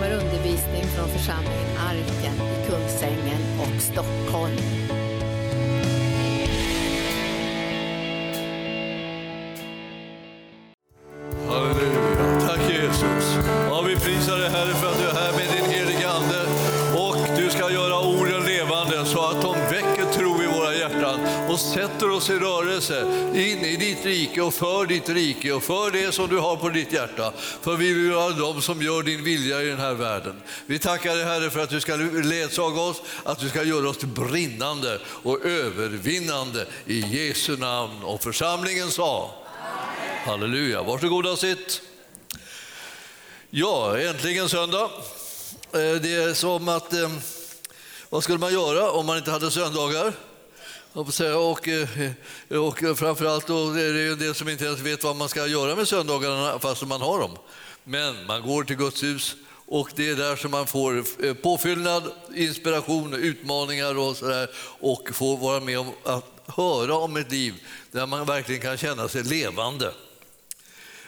kommer undervisning från församlingen Arken i Kungsängen och Stockholm. Oss i rörelse in i ditt rike och för ditt rike och för det som du har på ditt hjärta. För vi vill vara de som gör din vilja i den här världen. Vi tackar dig Herre för att du ska ledsaga oss, att du ska göra oss till brinnande och övervinnande i Jesu namn. Och församlingen sa Halleluja. Varsågoda och sitt. Ja, äntligen söndag. Eh, det är som att, eh, vad skulle man göra om man inte hade söndagar? Jag säga. Och, eh, och framförallt då är det ju en del som inte ens vet vad man ska göra med söndagarna fast man har dem. Men man går till Guds hus och det är där som man får eh, påfyllnad, inspiration, utmaningar och sådär och får vara med om att höra om ett liv där man verkligen kan känna sig levande.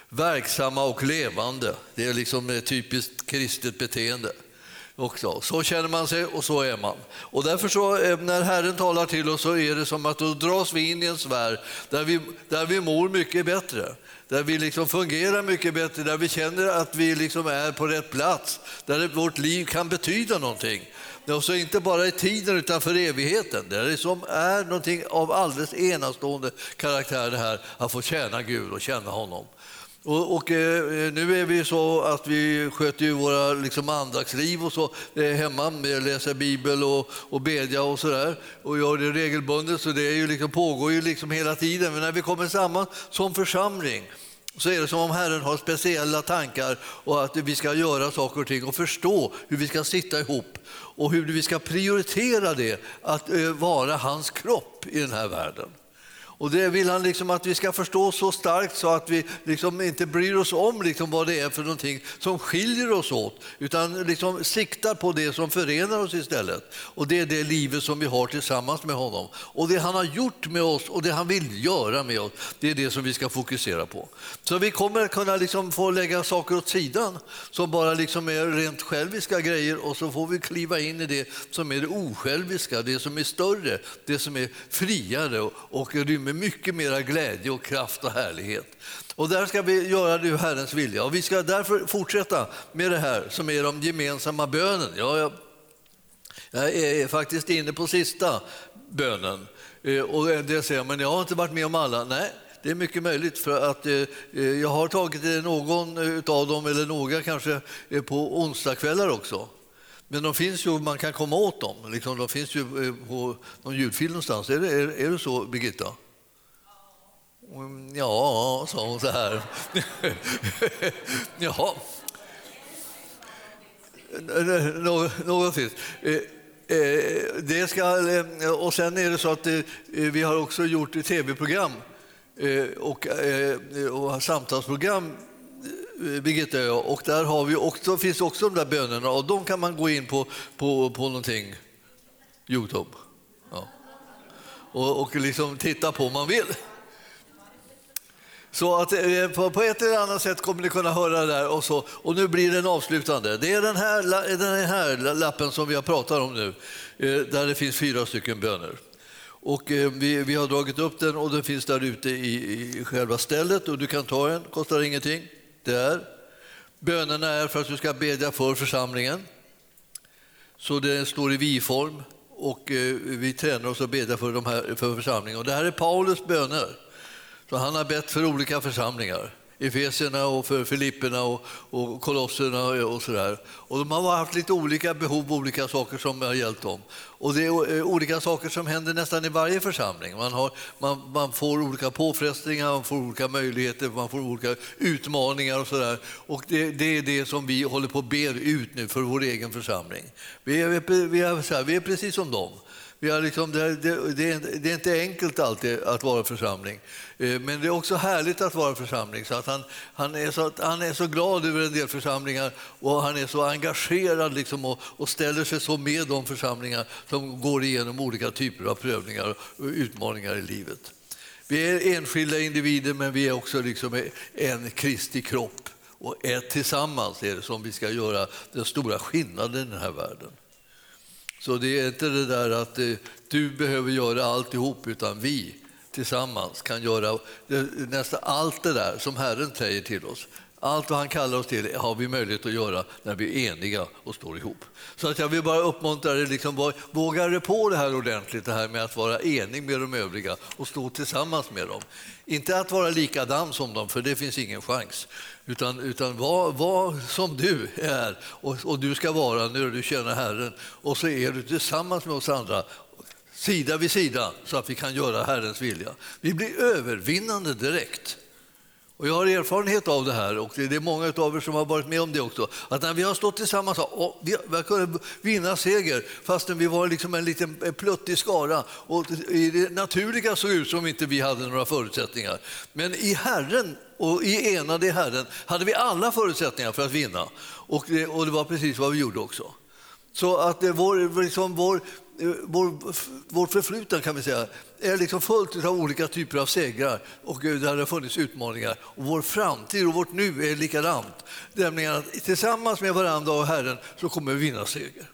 Verksamma och levande, det är liksom ett typiskt kristet beteende. Också. Så känner man sig och så är man. Och därför så, eh, när Herren talar till oss så är det som att då dras vi in i en sfär där vi, där vi mår mycket bättre. Där vi liksom fungerar mycket bättre, där vi känner att vi liksom är på rätt plats. Där vårt liv kan betyda någonting. Och så inte bara i tiden utan för evigheten. Det är det som är någonting av alldeles enastående karaktär det här att få tjäna Gud och känna honom. Och, och, eh, nu är vi så att vi sköter ju våra liksom, andaktsliv och så eh, hemma, med läser bibel och, och bedja och sådär och gör det regelbundet så det är ju liksom, pågår ju liksom hela tiden. Men när vi kommer samman som församling så är det som om Herren har speciella tankar och att vi ska göra saker och ting och förstå hur vi ska sitta ihop och hur vi ska prioritera det att eh, vara hans kropp i den här världen. Och det vill han liksom att vi ska förstå så starkt så att vi liksom inte bryr oss om liksom vad det är för någonting som skiljer oss åt utan liksom siktar på det som förenar oss istället. Och det är det livet som vi har tillsammans med honom. Och det han har gjort med oss och det han vill göra med oss, det är det som vi ska fokusera på. Så vi kommer kunna liksom få lägga saker åt sidan som bara liksom är rent själviska grejer och så får vi kliva in i det som är det osjälviska, det som är större, det som är friare och, och med mycket mera glädje och kraft och härlighet. Och där ska vi göra det Herrens vilja. Och vi ska därför fortsätta med det här som är de gemensamma bönen. Ja, jag, jag är faktiskt inne på sista bönen. Eh, Och det säger men jag har inte varit med om alla. Nej, det är mycket möjligt för att eh, eh jag har tagit eh, någon eh, av dem, eller några kanske, på onsdagskvällar också. Men de finns ju, man kan komma åt dem. Liksom, de finns ju på någon ljudfil någonstans. Är det, är, är det så, Birgitta? Mm, ja, sa hon så här. Jaha. Något, finns. Det ska, eh, och sen är det så att eh, vi har också gjort tv-program eh, och, och samtalsprogram Birgitta och jag. Och där har vi också, finns också de där bönerna och de kan man gå in på, på, på någonting, Youtube. Ja. Och, och liksom titta på om man vill. Så att eh, på på ett eller annat sätt kommer ni kunna höra det där. Och, så, och nu blir den avslutande. Det är den här, eh, den här lappen som vi har pratat om nu, eh, där det finns fyra stycken böner. Och vi, vi har dragit upp den och den finns där ute i, i själva stället och du kan ta den, kostar ingenting. Där. Bönerna är för att du ska bedja för församlingen. Så det står i vi-form och vi tränar oss att bedja för, de här, för församlingen. Och det här är Paulus böner. Så han har bett för olika församlingar. Efesierna och för Filipperna och, och Kolosserna och sådär. Och de har haft lite olika behov, olika saker som har hjälpt dem. Och det är eh, olika saker som händer nästan i varje församling. Man, har, man, man får olika påfrestningar, man får olika möjligheter, man får olika utmaningar och sådär. Och det, det är det som vi håller på att ber ut nu för vår egen församling. Vi är, vi är, så här, vi är precis som dem. Vi har liksom, det, det, det, är, det är inte enkelt alltid att vara församling, eh, men det är också härligt att vara församling. Så att han, han, är så, han är så glad över en del församlingar och han är så engagerad liksom och, och ställer sig så med de församlingar som går igenom olika typer av prövningar och utmaningar i livet. Vi är enskilda individer men vi är också liksom en Kristi kropp. Och är tillsammans är det som vi ska göra den stora skillnaden i den här världen. Så det är inte det där att eh, du behöver göra alltihop, utan vi tillsammans kan göra eh, nästan allt det där som Herren säger till oss. Allt vad han kallar oss till har vi möjlighet att göra när vi är eniga och står ihop. Så att jag vill bara uppmuntra dig, liksom, våga dig på det här ordentligt, det här med att vara enig med de övriga och stå tillsammans med dem. Inte att vara likadan som dem, för det finns ingen chans. Utan, utan var, var som du är och, och du ska vara när du känner Herren. Och så är du tillsammans med oss andra sida vid sida så att vi kan göra Herrens vilja. Vi blir övervinnande direkt. Och jag har erfarenhet av det här och det är många av er som har varit med om det också. Att när vi har stått tillsammans och vi har kunnat vinna seger fastän vi var liksom en liten pluttig skara och i det naturliga såg ut som inte vi hade några förutsättningar. Men i Herren och i enade i Herren hade vi alla förutsättningar för att vinna och det, och det var precis vad vi gjorde också. Så att det vår, liksom vår, Eh, vår, vårt förflutna kan vi säga, är liksom fullt av olika typer av segrar och eh, där det har funnits utmaningar. Och vår framtid och vårt nu är likadant. Nämligen att tillsammans med varandra och Herren så kommer vi vinna seger.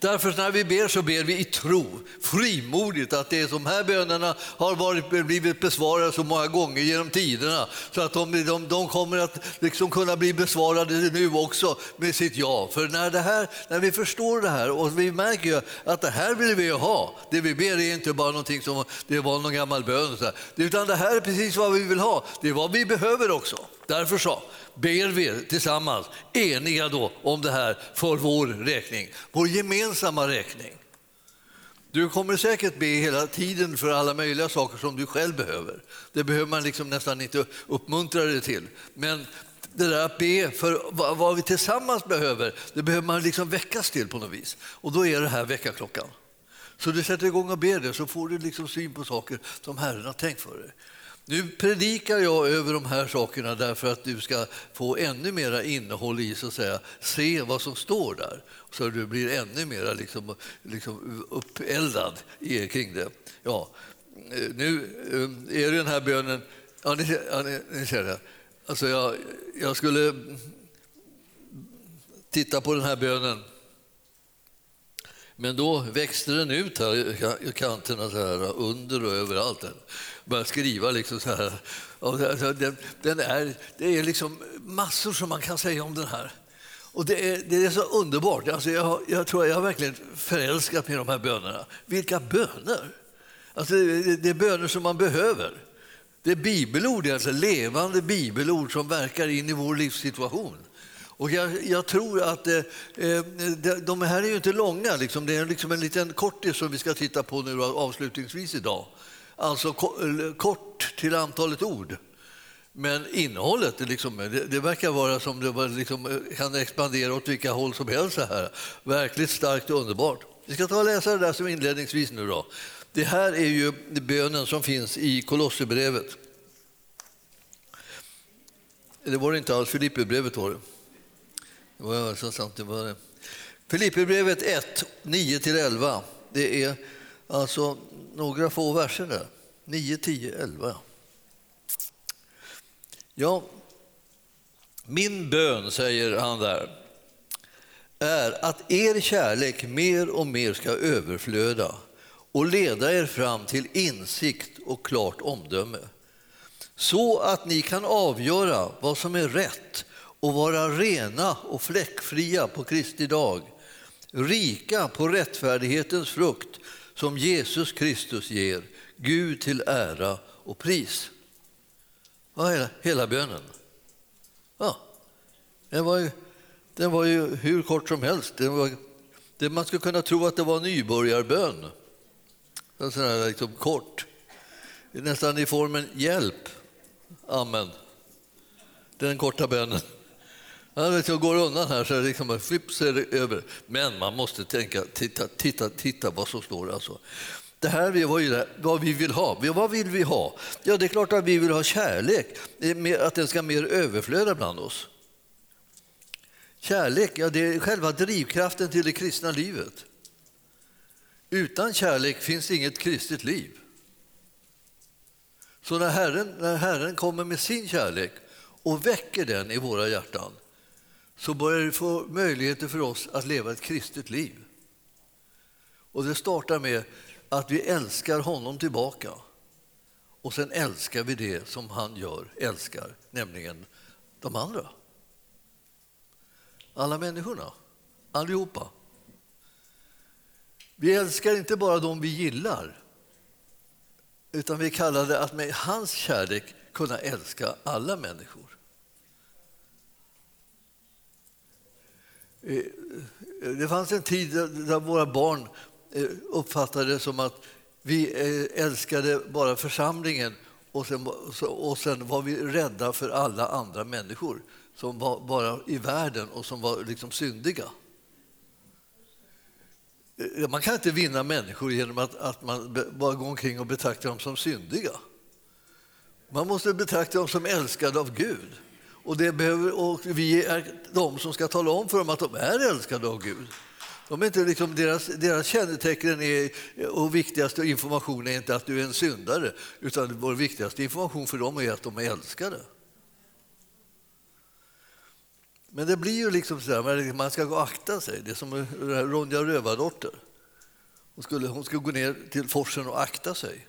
Därför när vi ber så ber vi i tro, frimodigt, att det som här bönerna har varit, blivit besvarade så många gånger genom tiderna så att de, de, de kommer att liksom kunna bli besvarade nu också med sitt ja. För när, det här, när vi förstår det här och vi märker att det här vill vi ha, det vi ber är inte bara någonting som det var någon gammal bön, utan det här är precis vad vi vill ha, det är vad vi behöver också. Därför så ber vi tillsammans, eniga då om det här för vår räkning, vår gemensamma räkning. Du kommer säkert be hela tiden för alla möjliga saker som du själv behöver. Det behöver man liksom nästan inte uppmuntra dig till. Men det där att be för vad vi tillsammans behöver, det behöver man liksom väckas till på något vis. Och då är det här väckarklockan. Så du sätter igång och ber det så får du liksom syn på saker som Herren har tänkt för dig. Nu predikar jag över de här sakerna därför att du ska få ännu mer innehåll i, så att säga, se vad som står där, så du blir ännu mer liksom, liksom uppeldad kring det. Ja, nu um, är det den här bönen, ja, ni, ja, ni, ni ser det. Alltså jag, jag skulle titta på den här bönen men då växte den ut här i kanterna, så här, under och överallt. Började skriva liksom så här. Och den, den är, det är liksom massor som man kan säga om den här. Och det är, det är så underbart. Alltså jag, jag tror jag har verkligen förälskat mig i de här bönerna. Vilka böner! Alltså det, det är böner som man behöver. Det är bibelord, alltså levande bibelord som verkar in i vår livssituation. Och jag, jag tror att eh, eh de här är ju inte långa, liksom. det är liksom en liten kortis som vi ska titta på nu avslutningsvis idag. Alltså kort till antalet ord. Men innehållet, det, liksom, det, det verkar vara som det liksom, eh, kan expandera åt vilka håll som helst. här. Verkligt starkt och underbart. Vi ska ta och läsa det där som inledningsvis nu. Då. Det här är ju bönen som finns i Kolosserbrevet. Det var det inte alls, Filipperbrevet var det. Det var så sant det var det. Filipperbrevet 1, 9-11. Det är alltså några få verser där. 9, 10, 11. Ja, min bön, säger han där, är att er kärlek mer och mer ska överflöda och leda er fram till insikt och klart omdöme så att ni kan avgöra vad som är rätt och vara rena och fläckfria på Kristi dag, rika på rättfärdighetens frukt som Jesus Kristus ger, Gud till ära och pris. Vad är hela bönen? Ja, den var, ju, den var ju hur kort som helst. Den var, det man skulle kunna tro att det var en nybörjarbön. En sån här liksom kort. Nästan i formen hjälp. Amen. Den korta bönen. Jag går undan här så liksom, flips är det över. Men man måste tänka, titta, titta, titta vad som står. Alltså. Det här var ju vad vi vill ha. Vad vill vi ha? Ja, det är klart att vi vill ha kärlek, att den ska mer överflöda bland oss. Kärlek, ja, det är själva drivkraften till det kristna livet. Utan kärlek finns inget kristet liv. Så när Herren, när Herren kommer med sin kärlek och väcker den i våra hjärtan så börjar det få möjligheter för oss att leva ett kristet liv. Och det startar med att vi älskar honom tillbaka. Och sen älskar vi det som han gör, älskar, nämligen de andra. Alla människorna, allihopa. Vi älskar inte bara de vi gillar utan vi kallar det att med hans kärlek kunna älska alla människor. Eh, det fanns en tid där våra barn eh, uppfattade det som att vi eh, älskade bara församlingen och sen, och sen var vi rädda för alla andra människor som var bara i världen och som var liksom syndiga. Man kan inte vinna människor genom att, att man bara går omkring och betraktar dem som syndiga. Man måste betrakta dem som älskade av Gud. Och, det behöver, och vi är de som ska tala om för dem att de är älskade av Gud. De är inte liksom, deras, deras kännetecken är, och viktigaste information är inte att du är en syndare utan vår viktigaste information för dem är att de är älskade. Men det blir ju liksom så där, man ska gå och akta sig. Det är som Ronja Rövardotter. Hon skulle, hon skulle gå ner till forsen och akta sig.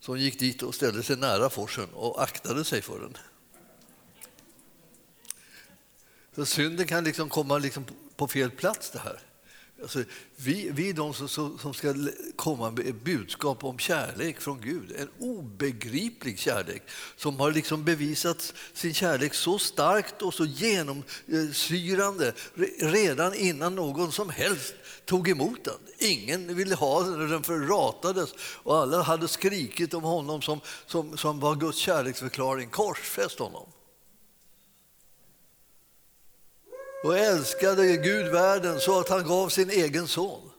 Så hon gick dit och ställde sig nära forsen och aktade sig för den. Så synden kan liksom komma liksom på fel plats. det här. Alltså, vi, vi är de som, som ska komma med ett budskap om kärlek från Gud. En obegriplig kärlek som har liksom bevisat sin kärlek så starkt och så genomsyrande eh, redan innan någon som helst tog emot den. Ingen ville ha den, den förratades och alla hade skrikit om honom som, som, som var Guds kärleksförklaring. Korsfäst honom. Och älskade Gud världen så att han gav sin egen son.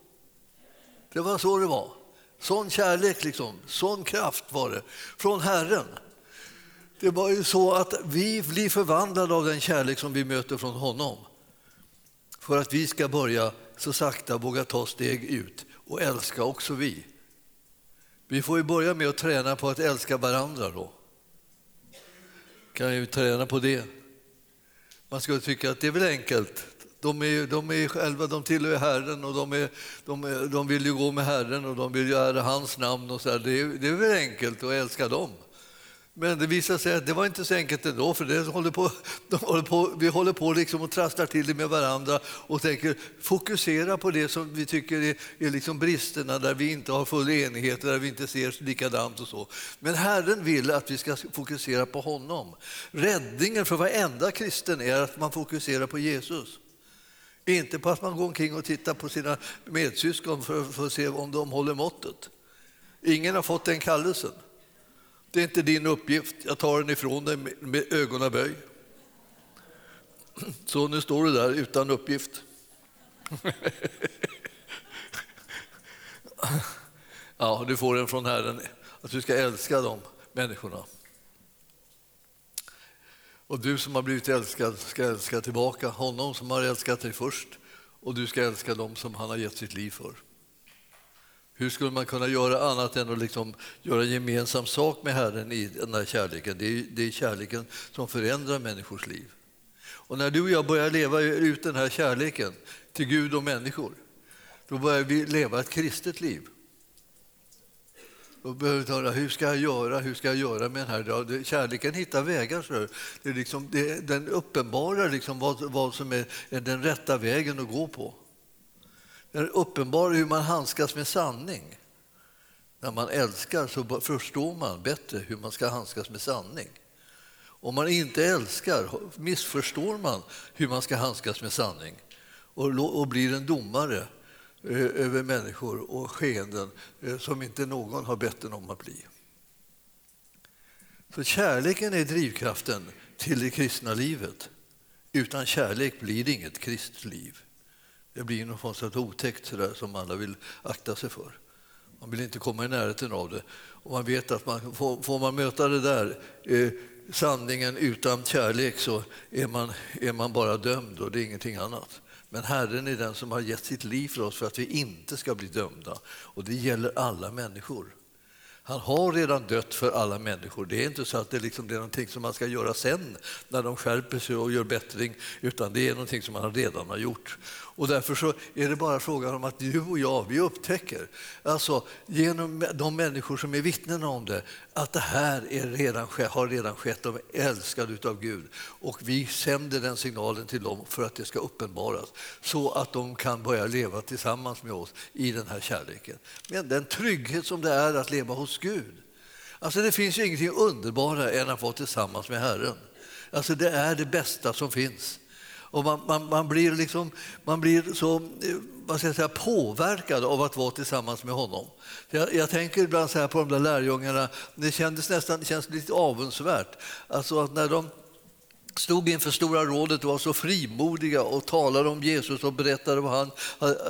Det var så det var. Sån kärlek, liksom. sån kraft var det från Herren. Det var ju så att vi blir förvandlade av den kärlek som vi möter från honom. För att vi ska börja så sakta våga ta steg ut och älska också vi. Vi får ju börja med att träna på att älska varandra då. Kan ju träna på det. Man skulle tycka att det är väl enkelt. De, är, de, är själva, de tillhör Herren och de, är, de, de vill ju gå med Herren och de vill göra hans namn. och så här. Det, är, det är väl enkelt att älska dem. Men det visade sig att det var inte så enkelt ändå, för det håller på, de håller på, vi håller på liksom och trasslar till det med varandra och tänker fokusera på det som vi tycker är, är liksom bristerna, där vi inte har full enighet, där vi inte ser likadant och så. Men Herren vill att vi ska fokusera på honom. Räddningen för varenda kristen är att man fokuserar på Jesus. Inte på att man går omkring och tittar på sina medsyskon för, för att se om de håller måttet. Ingen har fått den kallelsen. Det är inte din uppgift. Jag tar den ifrån dig med ögonaböj. Så nu står du där utan uppgift. Ja, du får den från Herren, att du ska älska de människorna. Och du som har blivit älskad ska älska tillbaka honom som har älskat dig först och du ska älska dem som han har gett sitt liv för. Hur skulle man kunna göra annat än att liksom göra gemensam sak med Herren i den här kärleken? Det är, det är kärleken som förändrar människors liv. Och när du och jag börjar leva ut den här kärleken till Gud och människor, då börjar vi leva ett kristet liv. Då behöver vi tala, hur ska jag göra, hur ska jag göra med den här? Kärleken hittar vägar. Så det är liksom, det, den uppenbarar liksom vad, vad som är den rätta vägen att gå på. Den uppenbarar hur man handskas med sanning. När man älskar så förstår man bättre hur man ska handskas med sanning. Om man inte älskar missförstår man hur man ska handskas med sanning och, blir en domare eh, över människor och skeenden eh, som inte någon har bett en om att bli. Så kärleken är drivkraften till det kristna livet. Utan kärlek blir det inget kristliv. liv. Det blir något konstigt otäckt sådär, som alla vill akta sig för. Man vill inte komma i närheten av det. Och man vet att man, får, får man möta det där, eh, sanningen utan kärlek, så är man, är man bara dömd och det är ingenting annat. Men Herren är den som har gett sitt liv för oss för att vi inte ska bli dömda. Och det gäller alla människor. Han har redan dött för alla människor. Det är inte så att det, liksom, det är någonting som man ska göra sen när de skärper sig och gör bättring, utan det är någonting som man redan har gjort. Och därför så är det bara frågan om att du och jag, vi upptäcker, alltså genom de människor som är vittnen om det, att det här är redan, har redan skett, de är älskade av Gud. Och vi sänder den signalen till dem för att det ska uppenbaras, så att de kan börja leva tillsammans med oss i den här kärleken. Men den trygghet som det är att leva hos Gud. Alltså det finns ju ingenting underbarare än att vara tillsammans med Herren. Alltså det är det bästa som finns. Och man, man, man, blir liksom, man blir så eh, vad ska jag säga, påverkad av att vara tillsammans med honom. Jag, jag tänker ibland så här på de där lärjungarna, det kändes nästan det känns lite avundsvärt. Alltså att när de stod inför Stora rådet och var så frimodiga och talade om Jesus och berättade vad han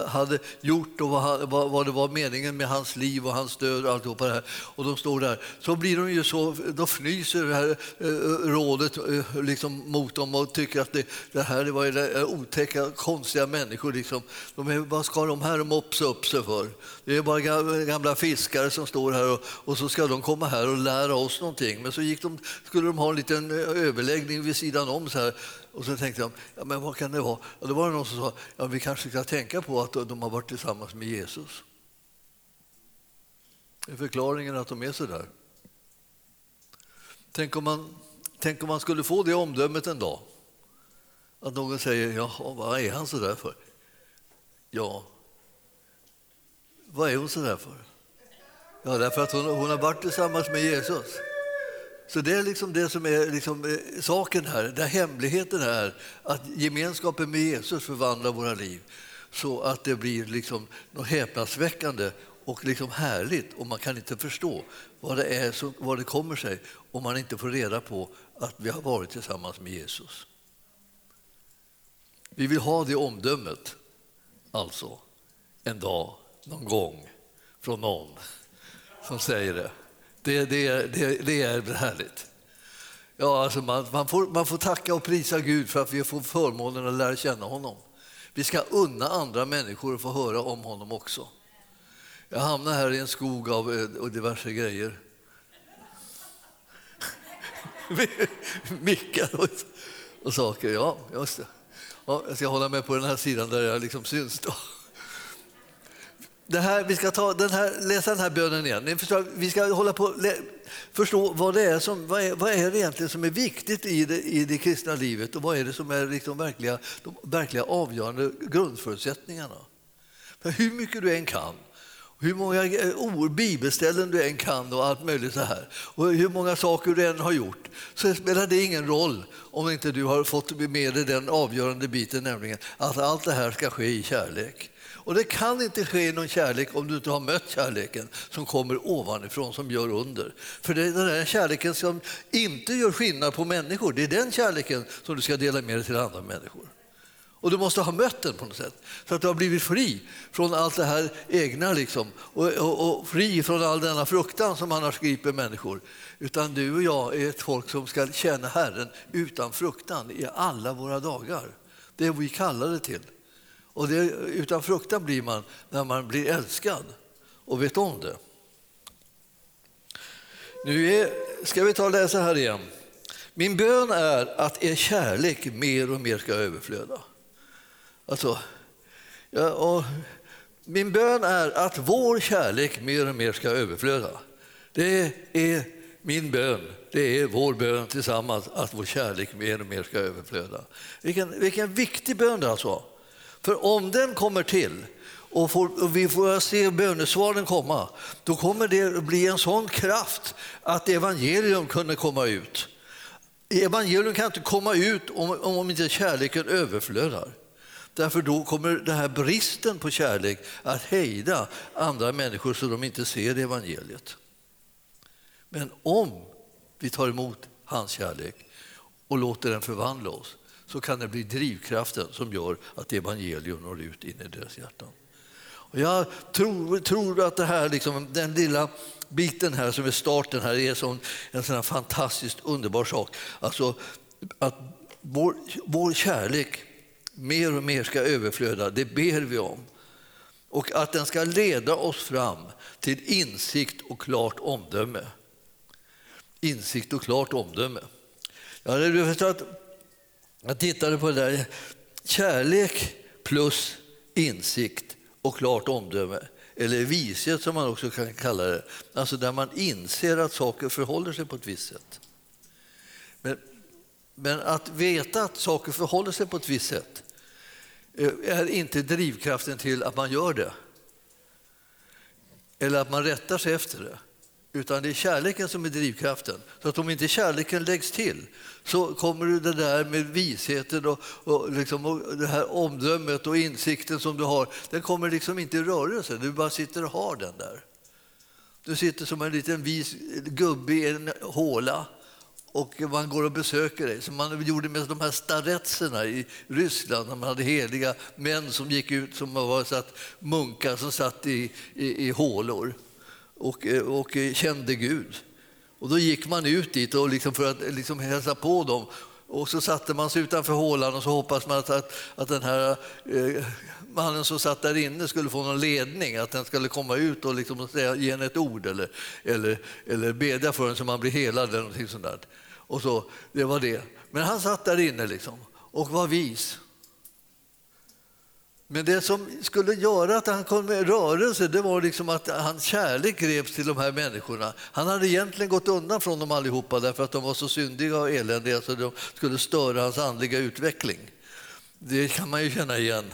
hade gjort och vad, det var meningen med hans liv och hans död och allt det här. Och de står där. Så blir de ju så, då fnyser det här eh, rådet eh, liksom mot dem och tycker att det, det här var eh, otäcka, konstiga människor. Liksom. De är, vad ska de här mopsa upp sig för? Det är bara gamla fiskare som står här och, och så ska de komma här och lära oss någonting. Men så gick de, skulle de ha en liten eh, överläggning vid sidan om. Så här. Och så tänkte jag, ja, men vad kan det vara? Och då var det någon som sa, ja, vi kanske ska tänka på att de har varit tillsammans med Jesus. Det är förklaringen att de är så där. Tänk om, man, tänk om man skulle få det omdömet en dag. Att någon säger, ja, vad är han så där för? Ja, vad är hon så där för? Ja, därför att hon, hon har varit tillsammans med Jesus. Så det är liksom det som är liksom eh, saken här, där hemligheten är att gemenskapen med Jesus förvandlar våra liv så att det blir liksom något häpnadsväckande och liksom härligt och man kan inte förstå vad det är som, vad det kommer sig om man inte får reda på att vi har varit tillsammans med Jesus. Vi vill ha det omdömet, alltså, en dag, någon gång, från någon som säger det. Det, det, det, det är härligt. Ja, alltså man, man, får, man får tacka och prisa Gud för att vi får förmånen att lära känna honom. Vi ska unna andra människor att få höra om honom också. Jag hamnar här i en skog av eh, och diverse grejer. Mickar och, och saker. Ja, just det. Ja, jag ska hålla mig på den här sidan där jag liksom syns. Då det här, vi ska ta den här, läsa den här bönen igen. Ni förstår, vi ska hålla på förstå vad det är som vad är, vad är det egentligen som är viktigt i det, i det kristna livet och vad är det som är liksom verkliga, de verkliga avgörande grundförutsättningarna. För hur mycket du än kan, hur många eh, ord, bibelställen du än kan och allt möjligt så här och hur många saker du än har gjort så spelar det ingen roll om inte du har fått med dig den avgörande biten, nämligen att allt det här ska ske i kärlek. Och det kan inte ske någon kärlek om du inte har mött kärleken som kommer ovanifrån, som gör under. För det är den där kärleken som inte gör skillnad på människor, det är den kärleken som du ska dela med dig till andra människor. Och du måste ha mött den på något sätt, så att du har blivit fri från allt det här egna liksom, och, och, och fri från all denna fruktan som annars griper människor. Utan du och jag är ett folk som ska känna Herren utan fruktan i alla våra dagar. Det är vi kallar det till. Och det, utan fruktan blir man när man blir älskad och vet om det. Nu är, ska vi ta och läsa här igen. Min bön är att er kärlek mer och mer ska överflöda. Alltså, ja, och min bön är att vår kärlek mer och mer ska överflöda. Det är min bön, det är vår bön tillsammans, att vår kärlek mer och mer ska överflöda. Vilken, vilken viktig bön det alltså för om den kommer till och, får, och vi får se bönesvaren komma, då kommer det bli en sån kraft att evangelium kunde komma ut. Evangelium kan inte komma ut om, om inte kärleken överflödar. Därför då kommer den här bristen på kärlek att hejda andra människor så de inte ser evangeliet. Men om vi tar emot hans kärlek och låter den förvandla oss, så kan det bli drivkraften som gör att evangelium når ut in i deras hjärtan. Och jag tror, tror att det här, liksom, den lilla biten här som är starten här är sån, en sån fantastiskt underbar sak. Alltså att vår, vår kärlek mer och mer ska överflöda, det ber vi om. och att den ska leda oss fram till insikt och klart omdöme. Insikt och klart omdöme. Ja, du förstår att jag tittade på det där. Kärlek plus insikt och klart omdöme, eller vishet som man också kan kalla det. Alltså där man inser att saker förhåller sig på ett visst sätt. Men, men att veta att saker förhåller sig på ett visst sätt eh, är inte drivkraften till att man gör det. Eller att man rättar sig efter det utan det är kärleken som är drivkraften. Så att om inte kärleken läggs till så kommer det där med visheten och, och, liksom, och det här omdömet och insikten som du har, den kommer liksom inte i rörelse. Du bara sitter och har den där. Du sitter som en liten vis gubbe i en håla och man går och besöker dig. Som man gjorde med de här staretserna i Ryssland när man hade heliga män som gick ut som var satt, munkar som satt i, i, i hålor och, eh, och kände Gud. Och då gick man ut dit och liksom för att liksom hälsa på dem. Och så satte man sig utanför hålan och så hoppades man att, att, att den här eh, mannen som satt där inne skulle få någon ledning, att den skulle komma ut och liksom säga, ge en ett ord eller, eller, eller bedja för en så man blir helad eller någonting sånt där. Och så, det var det. Men han satt där inne liksom och var vis. Men det som skulle göra att han kom med rörelse det var liksom att hans kärlek greps till de här människorna. Han hade egentligen gått undan från dem allihopa därför att de var så syndiga och eländiga så de skulle störa hans andliga utveckling. Det kan man ju känna igen.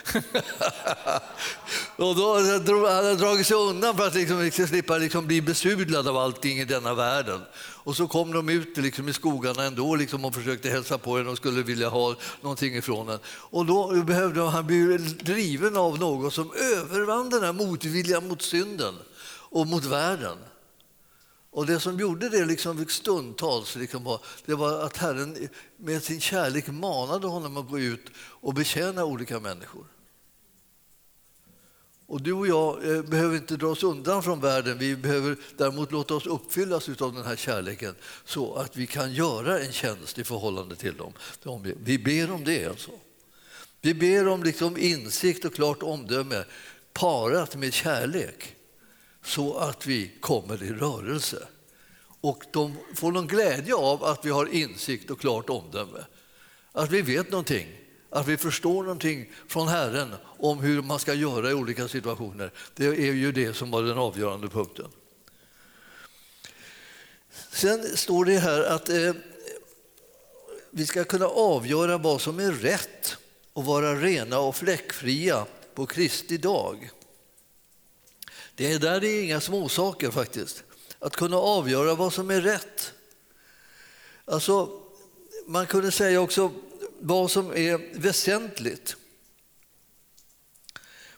och då hade han dragit sig undan för att liksom, liksom, slippa liksom bli besudlad av allting i denna världen. Och så kom de ut liksom i skogarna ändå liksom och försökte hälsa på en och skulle vilja ha någonting ifrån en. Och då behövde han bli driven av något som övervann den här motviljan mot synden och mot världen. Och det som gjorde det liksom stundtals liksom var, det var att Herren med sin kärlek manade honom att gå ut och betjäna olika människor. Och du och jag eh, behöver inte dra oss undan från världen. Vi behöver däremot låta oss uppfyllas av den här kärleken så att vi kan göra en tjänst i förhållande till dem. Vi ber om det. Alltså. Vi ber om liksom insikt och klart omdöme parat med kärlek så att vi kommer i rörelse. Och de får någon glädje av att vi har insikt och klart omdöme. Att vi vet någonting, att vi förstår någonting från Herren om hur man ska göra i olika situationer. Det är ju det som var den avgörande punkten. Sen står det här att eh, vi ska kunna avgöra vad som är rätt och vara rena och fläckfria på Kristi dag. Det där är inga småsaker faktiskt. Att kunna avgöra vad som är rätt. Alltså, man kunde säga också vad som är väsentligt.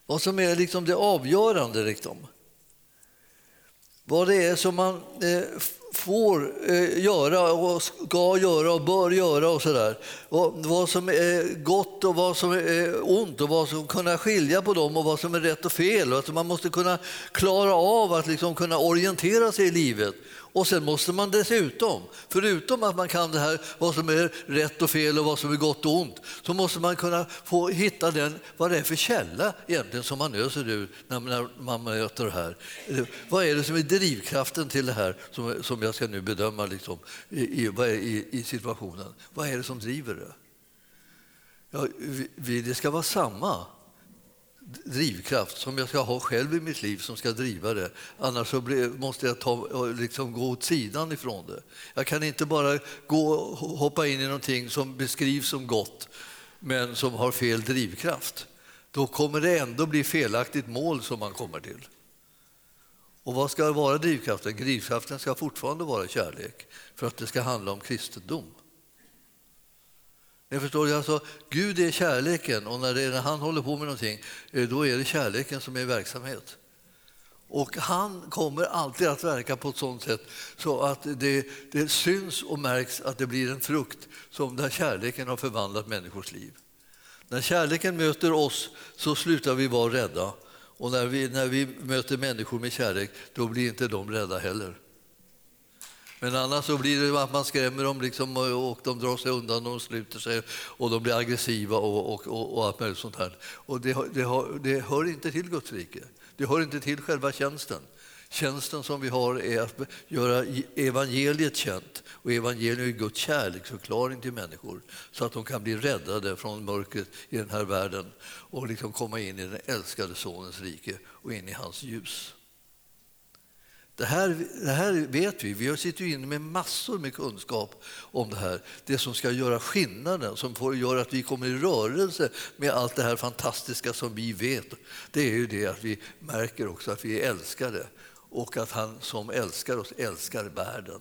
Vad som är liksom det avgörande. Liksom. Vad det är som man eh, får eh, göra och ska göra och bör göra och sådär. Vad som är gott och vad som är ont och vad som kunna skilja på dem och vad som är rätt och fel. Alltså man måste kunna klara av att liksom kunna orientera sig i livet och sen måste man dessutom, förutom att man kan det här vad som är rätt och fel och vad som är gott och ont, så måste man kunna få hitta den, vad det är för källa egentligen som man öser ur när, när man möter det här. Eh, vad är det som är drivkraften till det här som, som jag ska nu bedöma liksom, i, i, i situationen? Vad är det som driver det? Ja, vi, det ska vara samma drivkraft som jag ska ha själv i mitt liv som ska driva det. Annars så måste jag ta, liksom gå åt sidan ifrån det. Jag kan inte bara gå, hoppa in i någonting som beskrivs som gott men som har fel drivkraft. Då kommer det ändå bli felaktigt mål som man kommer till. Och vad ska vara drivkraften? Drivkraften ska fortfarande vara kärlek för att det ska handla om kristendom. Jag förstår, alltså, Gud är kärleken och när, det, när han håller på med någonting eh, då är det kärleken som är i verksamhet. Och han kommer alltid att verka på ett sådant sätt så att det, det syns och märks att det blir en frukt som där kärleken har förvandlat människors liv. När kärleken möter oss så slutar vi vara rädda och när vi, när vi möter människor med kärlek då blir inte de rädda heller. Men annars så blir det att man skrämmer dem liksom, och de drar sig undan och sluter sig och de blir aggressiva och, och, och, och allt möjligt sånt här. Och det, det, det hör inte till Guds rike. Det hör inte till själva tjänsten. Tjänsten som vi har är att göra evangeliet känt. Och evangeliet är Guds kärleksförklaring till människor så att de kan bli räddade från mörkret i den här världen och liksom komma in i den älskade Sonens rike och in i hans ljus. Det här, det här vet vi. Vi sitter inne med massor med kunskap om det här. Det som ska göra skillnaden, som får göra att vi kommer i rörelse med allt det här fantastiska som vi vet. Det är ju det att vi märker också att vi är älskade och att han som älskar oss älskar världen.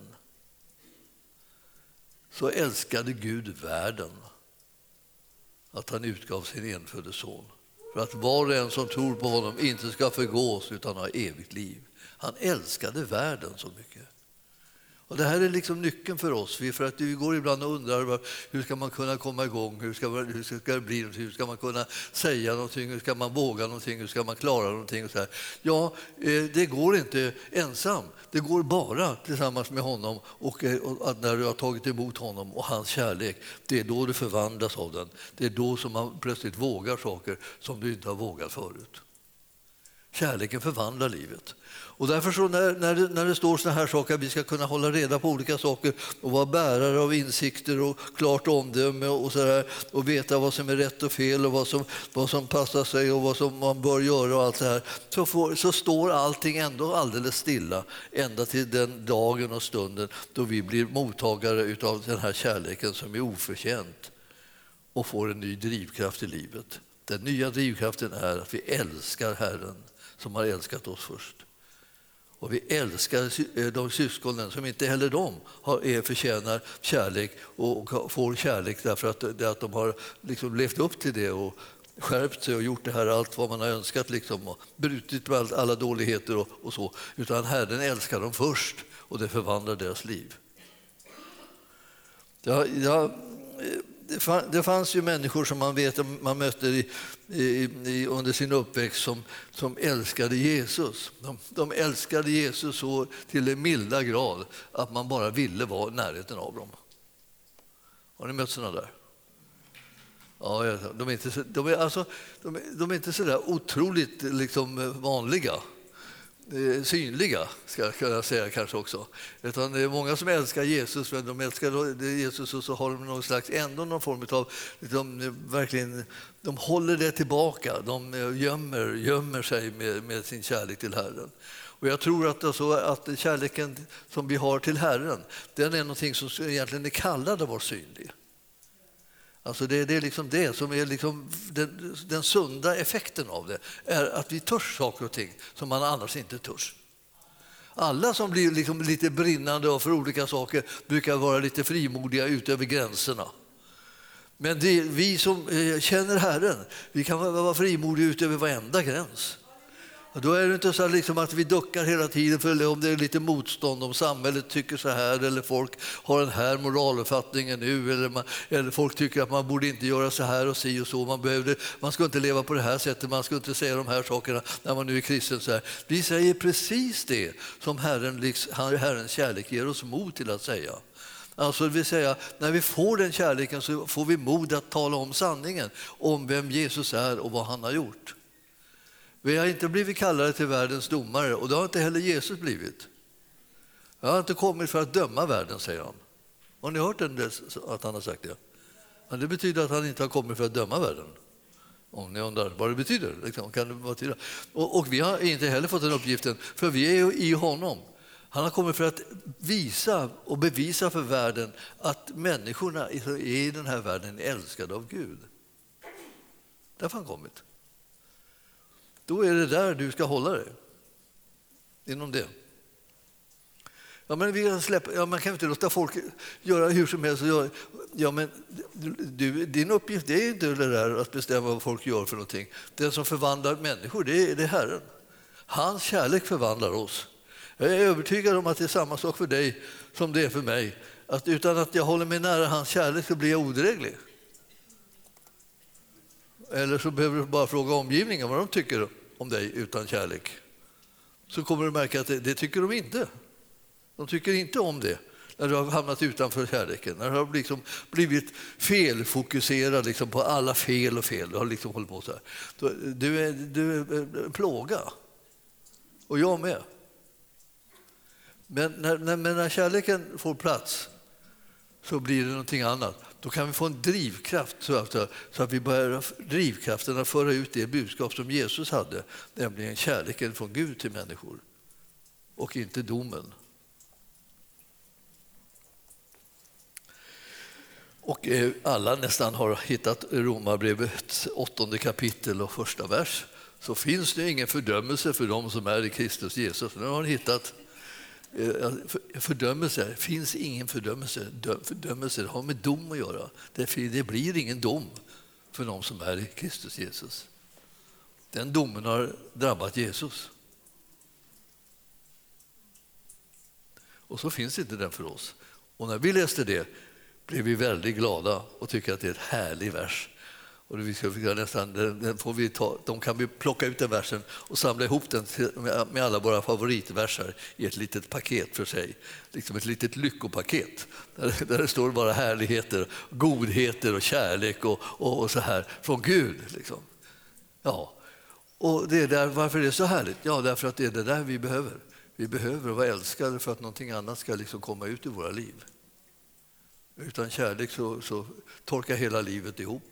Så älskade Gud världen att han utgav sin enfödde son för att var och en som tror på honom inte ska förgås utan ha evigt liv. Han älskade världen så mycket. Och det här är liksom nyckeln för oss. För att vi går ibland och undrar hur ska man kunna komma igång, hur ska, hur ska det bli, hur ska man kunna säga någonting, hur ska man våga någonting, hur ska man klara någonting. Och så här. Ja, eh, det går inte ensam. Det går bara tillsammans med honom och, eh, och när du har tagit emot honom och hans kärlek. Det är då du förvandlas av den. Det är då som man plötsligt vågar saker som du inte har vågat förut. Kärleken förvandlar livet. Och därför så när, när, det, när det står sådana här saker, att vi ska kunna hålla reda på olika saker och vara bärare av insikter och klart omdöme och, så där, och veta vad som är rätt och fel och vad som, vad som passar sig och vad som man bör göra och allt det här, så, får, så står allting ändå alldeles stilla ända till den dagen och stunden då vi blir mottagare av den här kärleken som är oförtjänt och får en ny drivkraft i livet. Den nya drivkraften är att vi älskar Herren som har älskat oss först. Och vi älskar eh, de syskonen som inte heller de har, förtjänar kärlek och får kärlek därför att, eh, att de har liksom levt upp till det och skärpt sig och gjort det här allt vad man har önskat liksom, och brutit med alla dåligheter och, och så. Utan Herren älskar dem först och det förvandlar deras liv. Jag, jag eh, det fanns ju människor som man vet man mötte i, i, under sin uppväxt som, som älskade Jesus. De, de älskade Jesus så till den milda grad att man bara ville vara i närheten av dem. Har ni mött sådana där? Ja, de är inte, de är, alltså, de är, de är inte så där otroligt liksom, vanliga. Eh, synliga, ska jag kunna säga kanske också. Utan det är många som älskar Jesus, men de älskar Jesus och så har de någon slags, ändå någon form av... De, verkligen, de håller det tillbaka, de eh, gömmer, gömmer sig med, med sin kärlek till Herren. Och jag tror att, alltså, att kärleken som vi har till Herren, den är någonting som egentligen är kallad att vara synlig. Alltså det, det, är liksom det som är liksom den, den sunda effekten av det, är att vi törs saker och ting som man annars inte törs. Alla som blir liksom lite brinnande för olika saker brukar vara lite frimodiga utöver gränserna. Men det, vi som eh, känner Herren, vi kan vara frimodiga utöver varenda gräns. Då är det inte så liksom att vi duckar hela tiden för om det är lite motstånd, om samhället tycker så här eller folk har den här moraluppfattningen nu eller, man, eller folk tycker att man borde inte göra så här och si och så. Man, behövde, man ska inte leva på det här sättet, man ska inte säga de här sakerna när man nu är kristen. Så här. Vi säger precis det som Herren, liksom, Herrens kärlek ger oss mod till att säga. Alltså det vill säga, när vi får den kärleken så får vi mod att tala om sanningen om vem Jesus är och vad han har gjort. Vi har inte blivit kallade till världens domare och det har inte heller Jesus blivit. Jag har inte kommit för att döma världen, säger han. Har ni hört att han har sagt det? Men det betyder att han inte har kommit för att döma världen. Om ni undrar vad det betyder. Liksom, kan det betyda. Och, och, vi har inte heller fått den uppgiften, för vi är i honom. Han har kommit för att visa och bevisa för världen att människorna i den här världen är älskade av Gud. Därför har han kommit. Då är det där du ska hålla dig. Inom det. Ja, men vi släpper, ja, man kan inte låta folk göra hur som helst. Ja, men du, din uppgift är inte det där att bestämma vad folk gör för någonting. Den som förvandlar människor, det är, det är Herren. Hans kärlek förvandlar oss. Jag är övertygad om att det är samma sak för dig som det är för mig. Att utan att jag håller mig nära hans kärlek så blir jag odräglig. Eller så behöver du bara fråga omgivningen vad de tycker om dig utan kärlek. Så kommer du märka att det, det tycker de inte. De tycker inte om det. när du har hamnat utanför kärleken, när du har liksom blivit felfokuserad liksom på alla fel och fel, du har liksom hållit på så här. Du är, du är en plåga. Och jag med. Men när, när, när kärleken får plats så blir det någonting annat. Då kan vi få en drivkraft så att, så att vi börjar drivkraften att föra ut det budskap som Jesus hade, nämligen kärleken från Gud till människor och inte domen. Och eh, alla nästan har hittat Romarbrevets åttonde kapitel och första vers så finns det ingen fördömelse för dem som är i Kristus Jesus. Nu har hittat Eh, eh, fördömelse, det finns ingen fördömelse. Fördömelse har med dom att göra. Det blir ingen dom för de som är i Kristus Jesus. Den domen har drabbat Jesus. Och så finns inte den för oss. Och när vi läste det blev vi väldigt glada och tycker att det är en härlig vers. Och vi ska nästan, den får vi ta, de kan vi plocka ut den versen och samla ihop den med alla våra favoritverser i ett litet paket för sig. Liksom ett litet lyckopaket där, där det står bara härligheter, godheter och kärlek och, och, och så här från Gud. Liksom. Ja. Och det är där, varför är det så härligt? Ja, därför att det är det där vi behöver. Vi behöver vara älskade för att någonting annat ska liksom komma ut i våra liv. Utan kärlek så, så torkar hela livet ihop.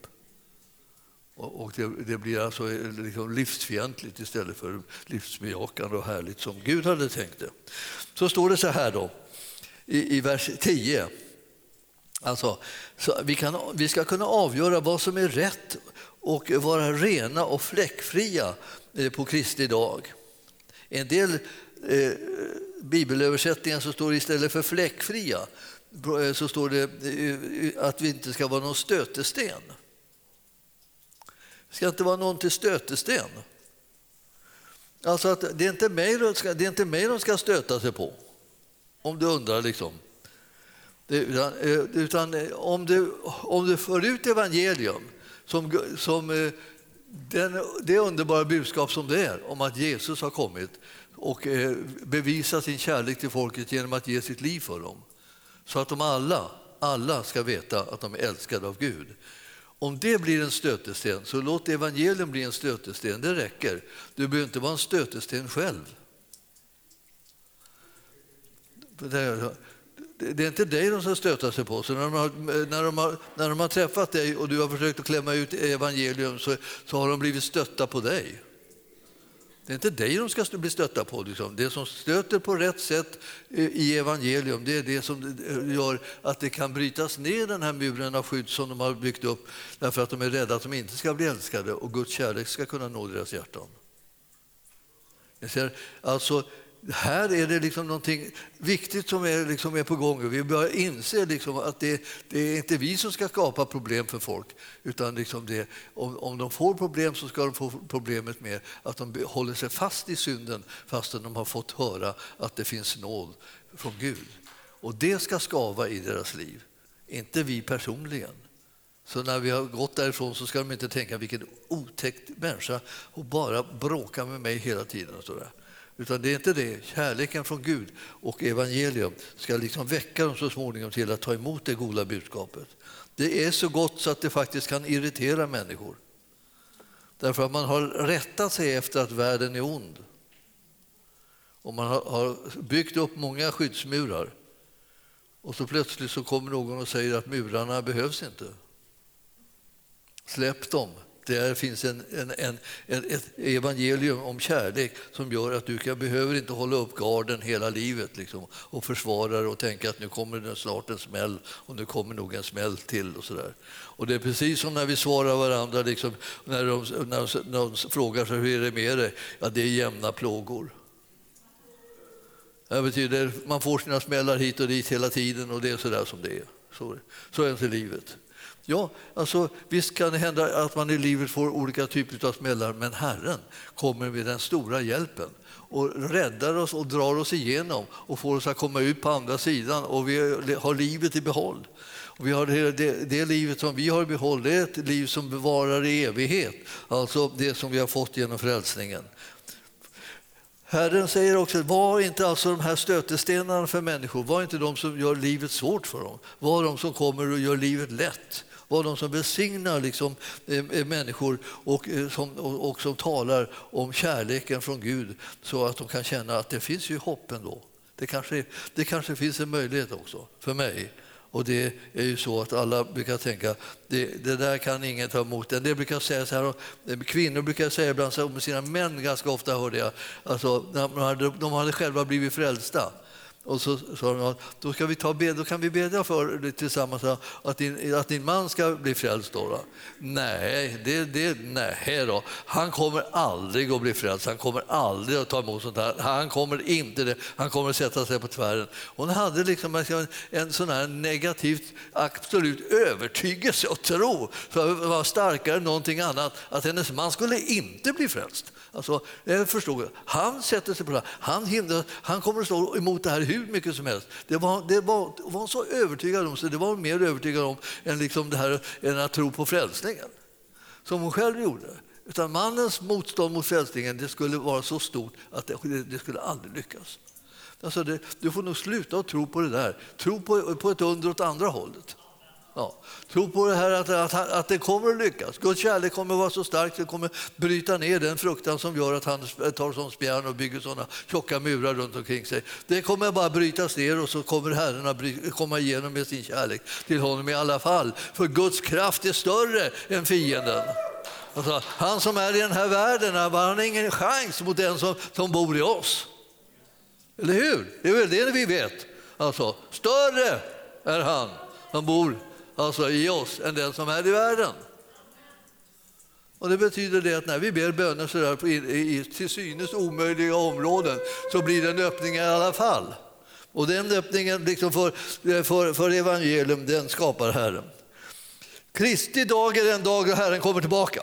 Och det, det blir alltså eh, liksom livsfientligt istället för livsbejakande och härligt som Gud hade tänkt det. Så står det så här då i, i vers 10. Alltså, vi, kan, vi ska kunna avgöra vad som är rätt och vara rena och fläckfria eh, på Kristi dag. En del eh, bibelöversättningar så står det istället för fläckfria eh, så står det att vi inte ska vara någon stötesten. Det ska inte vara någon till stötesten. Alltså att det, är inte mig de ska, det är inte mig de ska stöta sig på, om du undrar. liksom. Det, utan, eh, utan eh, om, du, om du för ut evangelium som, som eh, den, det underbara budskap som det är om att Jesus har kommit och bevisat sin kärlek till folket genom att ge sitt liv för dem. Så att de alla, alla ska veta att de är älskade av Gud. Om det blir en stötesten, så låt evangelium bli en stötesten. Det räcker. Du behöver inte vara en stötesten själv. Det är inte dig de ska stöta sig på. Så när, de har, när, de har, när de har träffat dig och du har försökt att klämma ut evangelium så, så har de blivit stötta på dig. Det är inte dig de ska bli stötta på. Liksom. Det som stöter på rätt sätt eh, i evangelium det är det som eh, gör att det kan brytas ner den här muren av skydd som de har byggt upp därför att de är rädda att de inte ska bli älskade och Guds kärlek ska kunna nå deras hjärtan. Alltså, här är det liksom någonting viktigt som är, liksom är på gång. Vi börjar inse liksom att det, det, är inte vi som ska skapa problem för folk. Utan liksom det, om, om de får problem så ska de få problemet med att de håller sig fast i synden fastän de har fått höra att det finns nåd från Gud. Och det ska skava i deras liv, inte vi personligen. Så när vi har gått därifrån så ska de inte tänka vilken otäckt människa och bara bråka med mig hela tiden. Och sådär. Utan det är inte det. Kärleken från Gud och evangelium ska liksom väcka dem så småningom till att ta emot det goda budskapet. Det är så gott så att det faktiskt kan irritera människor. Därför att man har rättat sig efter att världen är ond. Och man har byggt upp många skyddsmurar. Och så plötsligt så kommer någon och säger att murarna behövs inte. Släpp dem. Det finns en, en, en, ett evangelium om kärlek som gör att du kan, behöver inte hålla upp garden hela livet liksom, och försvara det och tänka att nu kommer det snart en smäll och nu kommer nog en smäll till. Och, så där. och Det är precis som när vi svarar varandra liksom, när, de, när, de, när de frågar sig hur är det med dig? Ja, det är jämna plågor. Det betyder man får sina smällar hit och dit hela tiden och det är så där som det är. Så, så är inte livet. Ja, alltså, visst kan det hända att man i livet får olika typer av smällar, men Herren kommer med den stora hjälpen och räddar oss och drar oss igenom och får oss att komma ut på andra sidan och vi har livet i behåll. Och vi har det, det, det livet som vi har i behåll det är ett liv som bevarar i evighet, alltså det som vi har fått genom frälsningen. Herren säger också, var inte alltså de här stötestenarna för människor, var inte de som gör livet svårt för dem, var de som kommer och gör livet lätt. Var de som välsignar liksom, eh, eh, människor och, eh, som, och, och som talar om kärleken från Gud så att de kan känna att det finns ju hopp ändå. Det kanske, det kanske finns en möjlighet också för mig. Och det är ju så att alla brukar tänka det, det där kan ingen ta emot. En del brukar säga så här, eh, kvinnor brukar säga ibland om oh, sina män ganska ofta hörde jag, alltså, de, hade, de hade själva blivit frälsta. Och så sa de då, ska vi ta, då kan vi bedja för tillsammans att din, att din man ska bli frälst. Då, då. Nej, det, det, nej då. han kommer aldrig att bli frälst. Han kommer aldrig att ta emot sånt här. Han kommer inte det. Han kommer att sätta sig på tvären. Hon hade liksom en, en sån här negativ absolut övertygelse och tro som var starkare än någonting annat att hennes man skulle inte bli frälst. Alltså, jag förstod, han sätter sig på det han, hindrar, han kommer att stå emot det här hur mycket som helst. Det var, det var, var så övertygad om så det var mer övertygad om än, liksom det här, än att tro på frälsningen, som hon själv gjorde. Utan mannens motstånd mot frälsningen det skulle vara så stort att det, det skulle aldrig lyckas. Alltså det, du får nog sluta att tro på det där. Tro på, på ett under åt andra hållet. Ja. Tro på det här att, att, att det kommer att lyckas. Guds kärlek kommer att vara så stark att det kommer bryta ner den fruktan som gör att han tar sån spjärn och bygger såna tjocka murar runt omkring sig. Det kommer bara brytas ner och så kommer Herren att komma igenom med sin kärlek till honom i alla fall. För Guds kraft är större än fienden. Alltså, han som är i den här världen han har ingen chans mot den som, som bor i oss. Eller hur? Det är väl det vi vet. Alltså, större är han som bor alltså i oss än den som är i världen. Och Det betyder det att när vi ber böner så där i, i till synes omöjliga områden så blir det en öppning i alla fall. Och den öppningen liksom för, för, för evangelium den skapar Herren. Kristi dag är den dag då Herren kommer tillbaka.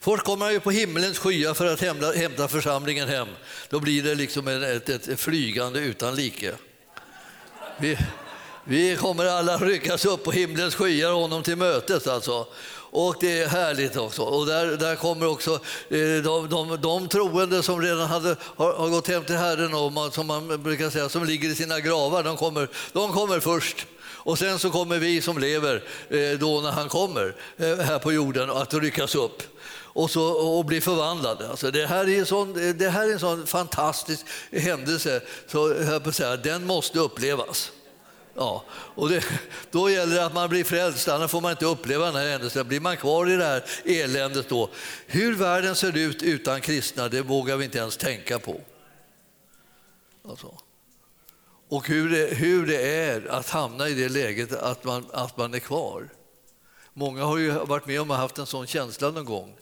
Först kommer han ju på himmelens skyar för att hämta, hämta församlingen hem. Då blir det liksom ett, ett, ett flygande utan like. Vi, vi kommer alla ryckas upp på himlens skyar honom till mötes. Alltså. Och det är härligt också. Och där, där kommer också eh, de, de, de troende som redan hade, har, har, gått hem till Herren och som man brukar säga, som ligger i sina gravar, de kommer, de kommer först. Och sen så kommer vi som lever eh, då när han kommer eh, här på jorden att ryckas upp och, så, och bli förvandlade. Alltså det, här är en sån, det här är en sån fantastisk händelse, så jag säga, den måste upplevas. Ja, och det, då gäller det att man blir frälst, annars får man inte uppleva den här händelsen. Blir man kvar i det här eländet då, hur världen ser ut utan kristna, det vågar vi inte ens tänka på. Alltså. Och hur det, hur det är att hamna i det läget att man, att man är kvar. Många har ju varit med om att haft en sån känsla någon gång,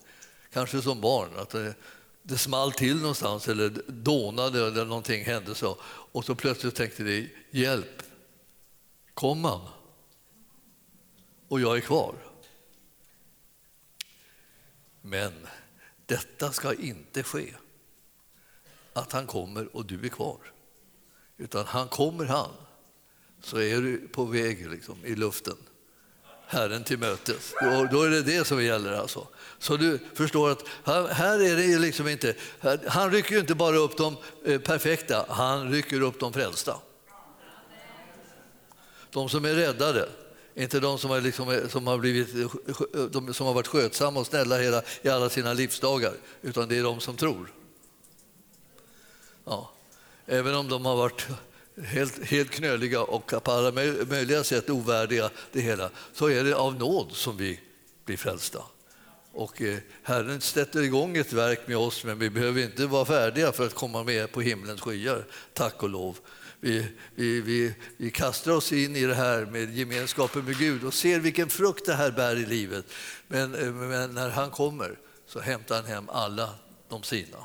kanske som barn, att det, det small till någonstans eller dånade eller någonting hände så. Och så plötsligt tänkte de, hjälp, kom han och jag är kvar. Men detta ska inte ske, att han kommer och du är kvar. Utan han kommer han, så är du på väg liksom, i luften. Herren till mötes. Då, då är det det som gäller. Alltså. Så du förstår att här, är det liksom inte, han rycker ju inte bara upp de eh, perfekta, han rycker upp de frälsta. De som är räddade, inte de som har, liksom, eh, som har, blivit, eh, eh, de som har varit skötsamma och snälla hela, i alla sina livsdagar, utan det är de som tror. Ja. Även om de har varit helt, helt knöliga och på alla möjliga sätt ovärdiga det hela, så är det av nåd som vi blir frälsta. Och eh, Herren sätter igång ett verk med oss, men vi behöver inte vara färdiga för att komma med på himlens skyar, tack och lov. Vi, vi, vi, vi kastar oss in i det här med gemenskapen med Gud och ser vilken frukt det här bär i livet. Men, eh, men när han kommer så hämtar han hem alla de sina.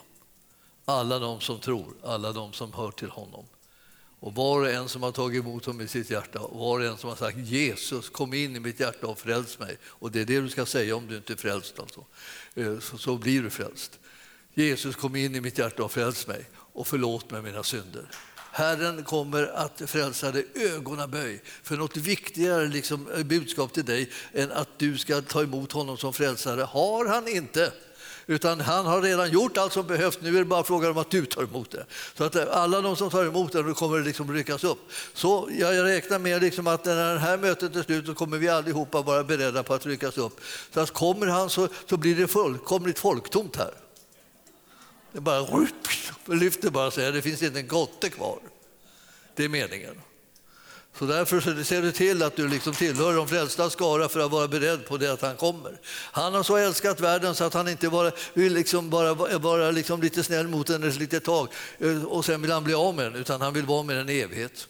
Alla de som tror, alla de som hör till honom. Och var och en som har tagit emot honom i sitt hjärta, var och en som har sagt Jesus kom in i mitt hjärta och fräls mig. Och det är det du ska säga om du inte är frälst. Alltså. Eh, så, så blir du frälst. Jesus kom in i mitt hjärta och fräls mig och förlåt mig mina synder. Herren kommer att frälsa dig ögonaböj för något viktigare liksom, eh, budskap till dig än att du ska ta emot honom som frälsare har han inte. Utan han har redan gjort allt som behövs. Nu är det bara frågan om att du tar emot det. Så att eh, alla de som tar emot det, kommer det liksom ryckas upp. Så jag räknar med liksom att när det här mötet är slut så kommer vi allihopa vara beredda på att ryckas upp. Så att kommer han så, så blir det fullkomligt folktomt här. Det bara lyfter bara sig, det finns inte en gotte kvar. Det är meningen. Så därför ser du till att du liksom tillhör de frälsta skara för att vara beredd på det att han kommer. Han har så älskat världen så att han inte bara vill liksom bara vara liksom lite snäll mot den ett litet tag eh, och sen vill han bli av med den, utan han vill vara med den i evighet.